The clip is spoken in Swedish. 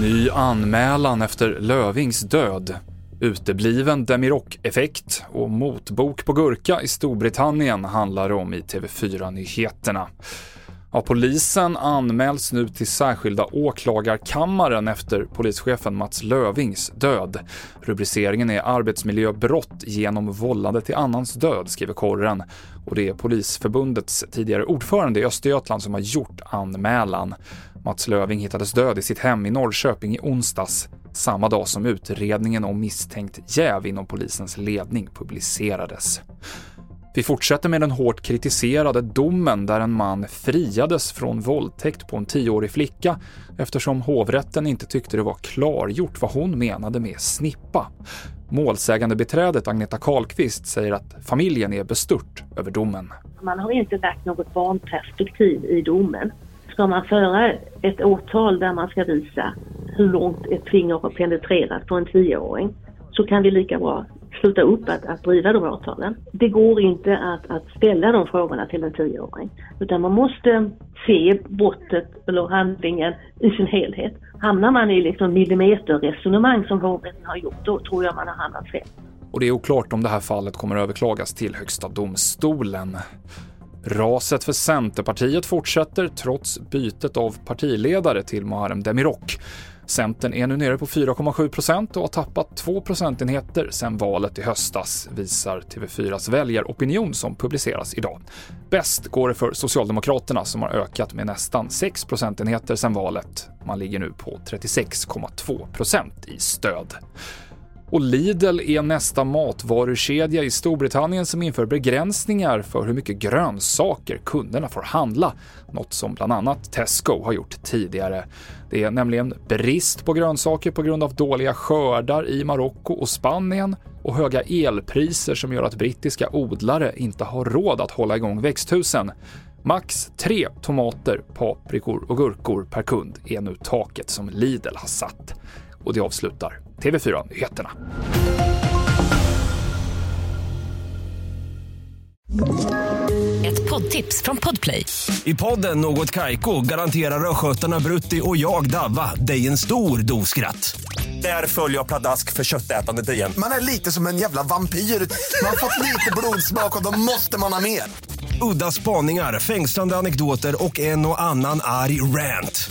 Ny anmälan efter Lövings död. Utebliven Demirok-effekt och motbok på gurka i Storbritannien handlar det om i TV4-nyheterna. Ja, polisen anmäls nu till särskilda åklagarkammaren efter polischefen Mats Lövings död. Rubriceringen är arbetsmiljöbrott genom vållande till annans död, skriver korren. Och det är Polisförbundets tidigare ordförande i Östergötland som har gjort anmälan. Mats Löving hittades död i sitt hem i Norrköping i onsdags, samma dag som utredningen om misstänkt jäv inom polisens ledning publicerades. Vi fortsätter med den hårt kritiserade domen där en man friades från våldtäkt på en tioårig flicka eftersom hovrätten inte tyckte det var klargjort vad hon menade med snippa. Målsägande beträdet Agneta Karlqvist säger att familjen är bestört över domen. Man har inte lagt något barnperspektiv i domen. Ska man föra ett åtal där man ska visa hur långt ett finger har penetrerat på en tioåring så kan vi lika bra sluta upp att, att driva de åtalen. Det går inte att, att ställa de frågorna till en tioåring. Utan man måste se brottet eller handlingen i sin helhet. Hamnar man i liksom millimeterresonemang som hovrätten har gjort, då tror jag man har hamnat fel. Och det är oklart om det här fallet kommer överklagas till Högsta domstolen. Raset för Centerpartiet fortsätter trots bytet av partiledare till Muharrem Demirok. Centern är nu nere på 4,7 procent och har tappat 2 procentenheter sedan valet i höstas, visar TV4s väljaropinion som publiceras idag. Bäst går det för Socialdemokraterna som har ökat med nästan 6 procentenheter sedan valet. Man ligger nu på 36,2 procent i stöd. Och Lidl är nästa matvarukedja i Storbritannien som inför begränsningar för hur mycket grönsaker kunderna får handla, något som bland annat Tesco har gjort tidigare. Det är nämligen brist på grönsaker på grund av dåliga skördar i Marocko och Spanien och höga elpriser som gör att brittiska odlare inte har råd att hålla igång växthusen. Max tre tomater, paprikor och gurkor per kund är nu taket som Lidl har satt. Och det avslutar TV4-nyheterna. Ett poddtips från Podplay. I podden Något Kaiko garanterar östgötarna Brutti och jag, Davva, dig en stor dos skratt. Där följer jag pladask för köttätandet igen. Man är lite som en jävla vampyr. Man har fått lite blodsmak och då måste man ha mer. Udda spaningar, fängslande anekdoter och en och annan arg rant.